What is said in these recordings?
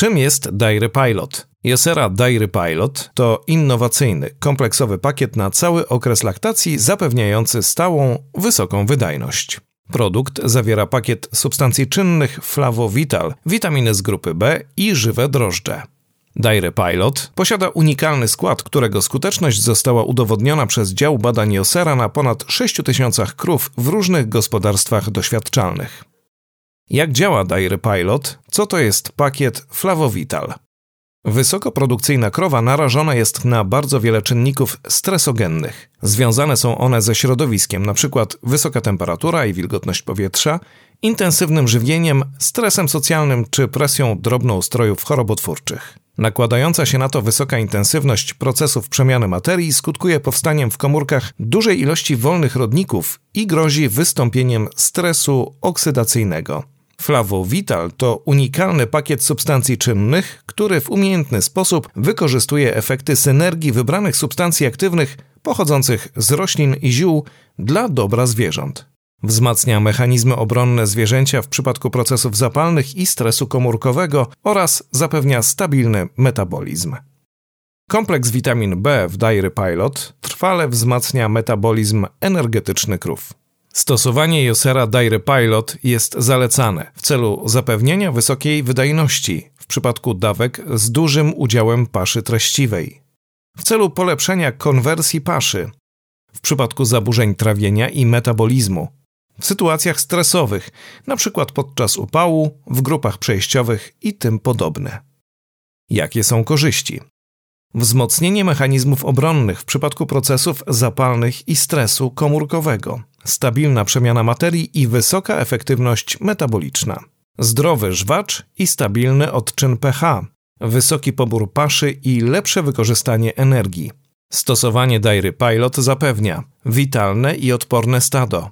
Czym jest Dairy Pilot? Josera Dairy Pilot to innowacyjny, kompleksowy pakiet na cały okres laktacji zapewniający stałą, wysoką wydajność. Produkt zawiera pakiet substancji czynnych Flavovital, witaminy z grupy B i żywe drożdże. Dairy Pilot posiada unikalny skład, którego skuteczność została udowodniona przez dział badań Josera na ponad 6000 krów w różnych gospodarstwach doświadczalnych. Jak działa Dairy Pilot? Co to jest pakiet Flavovital? Wysokoprodukcyjna krowa narażona jest na bardzo wiele czynników stresogennych. Związane są one ze środowiskiem, np. wysoka temperatura i wilgotność powietrza, intensywnym żywieniem, stresem socjalnym czy presją drobnoustrojów chorobotwórczych. Nakładająca się na to wysoka intensywność procesów przemiany materii skutkuje powstaniem w komórkach dużej ilości wolnych rodników i grozi wystąpieniem stresu oksydacyjnego. Flavovital to unikalny pakiet substancji czynnych, który w umiejętny sposób wykorzystuje efekty synergii wybranych substancji aktywnych pochodzących z roślin i ziół dla dobra zwierząt. Wzmacnia mechanizmy obronne zwierzęcia w przypadku procesów zapalnych i stresu komórkowego oraz zapewnia stabilny metabolizm. Kompleks witamin B w Dairy Pilot trwale wzmacnia metabolizm energetyczny krów. Stosowanie Josera Dairy Pilot jest zalecane w celu zapewnienia wysokiej wydajności w przypadku dawek z dużym udziałem paszy treściwej, w celu polepszenia konwersji paszy, w przypadku zaburzeń trawienia i metabolizmu, w sytuacjach stresowych, np. podczas upału, w grupach przejściowych i tym podobne. Jakie są korzyści? Wzmocnienie mechanizmów obronnych w przypadku procesów zapalnych i stresu komórkowego, stabilna przemiana materii i wysoka efektywność metaboliczna, zdrowy żwacz i stabilny odczyn pH, wysoki pobór paszy i lepsze wykorzystanie energii. Stosowanie Dairy Pilot zapewnia. Witalne i odporne stado,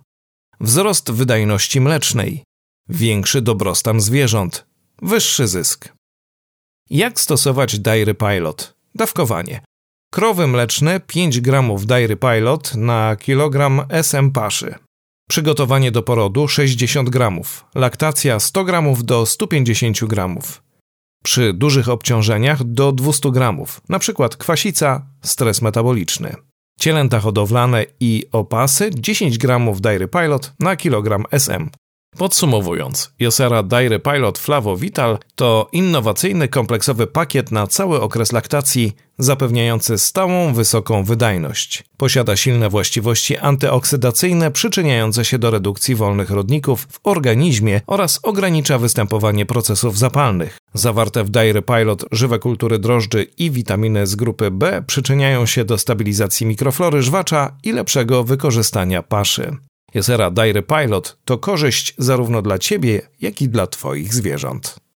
wzrost wydajności mlecznej, większy dobrostan zwierząt, wyższy zysk. Jak stosować Dairy Pilot? Dawkowanie. Krowy mleczne 5 gramów Dairy Pilot na kilogram SM paszy. Przygotowanie do porodu 60 gramów. Laktacja 100 gramów do 150 gramów. Przy dużych obciążeniach do 200 gramów, np. kwasica, stres metaboliczny. Cielęta hodowlane i opasy 10 gramów Dairy Pilot na kilogram SM. Podsumowując, Josera Dairy Pilot Flavo Vital to innowacyjny kompleksowy pakiet na cały okres laktacji, zapewniający stałą, wysoką wydajność. Posiada silne właściwości antyoksydacyjne przyczyniające się do redukcji wolnych rodników w organizmie oraz ogranicza występowanie procesów zapalnych. Zawarte w Dairy Pilot żywe kultury drożdży i witaminy z grupy B przyczyniają się do stabilizacji mikroflory żwacza i lepszego wykorzystania paszy. Jezera Dairy Pilot to korzyść zarówno dla Ciebie, jak i dla Twoich zwierząt.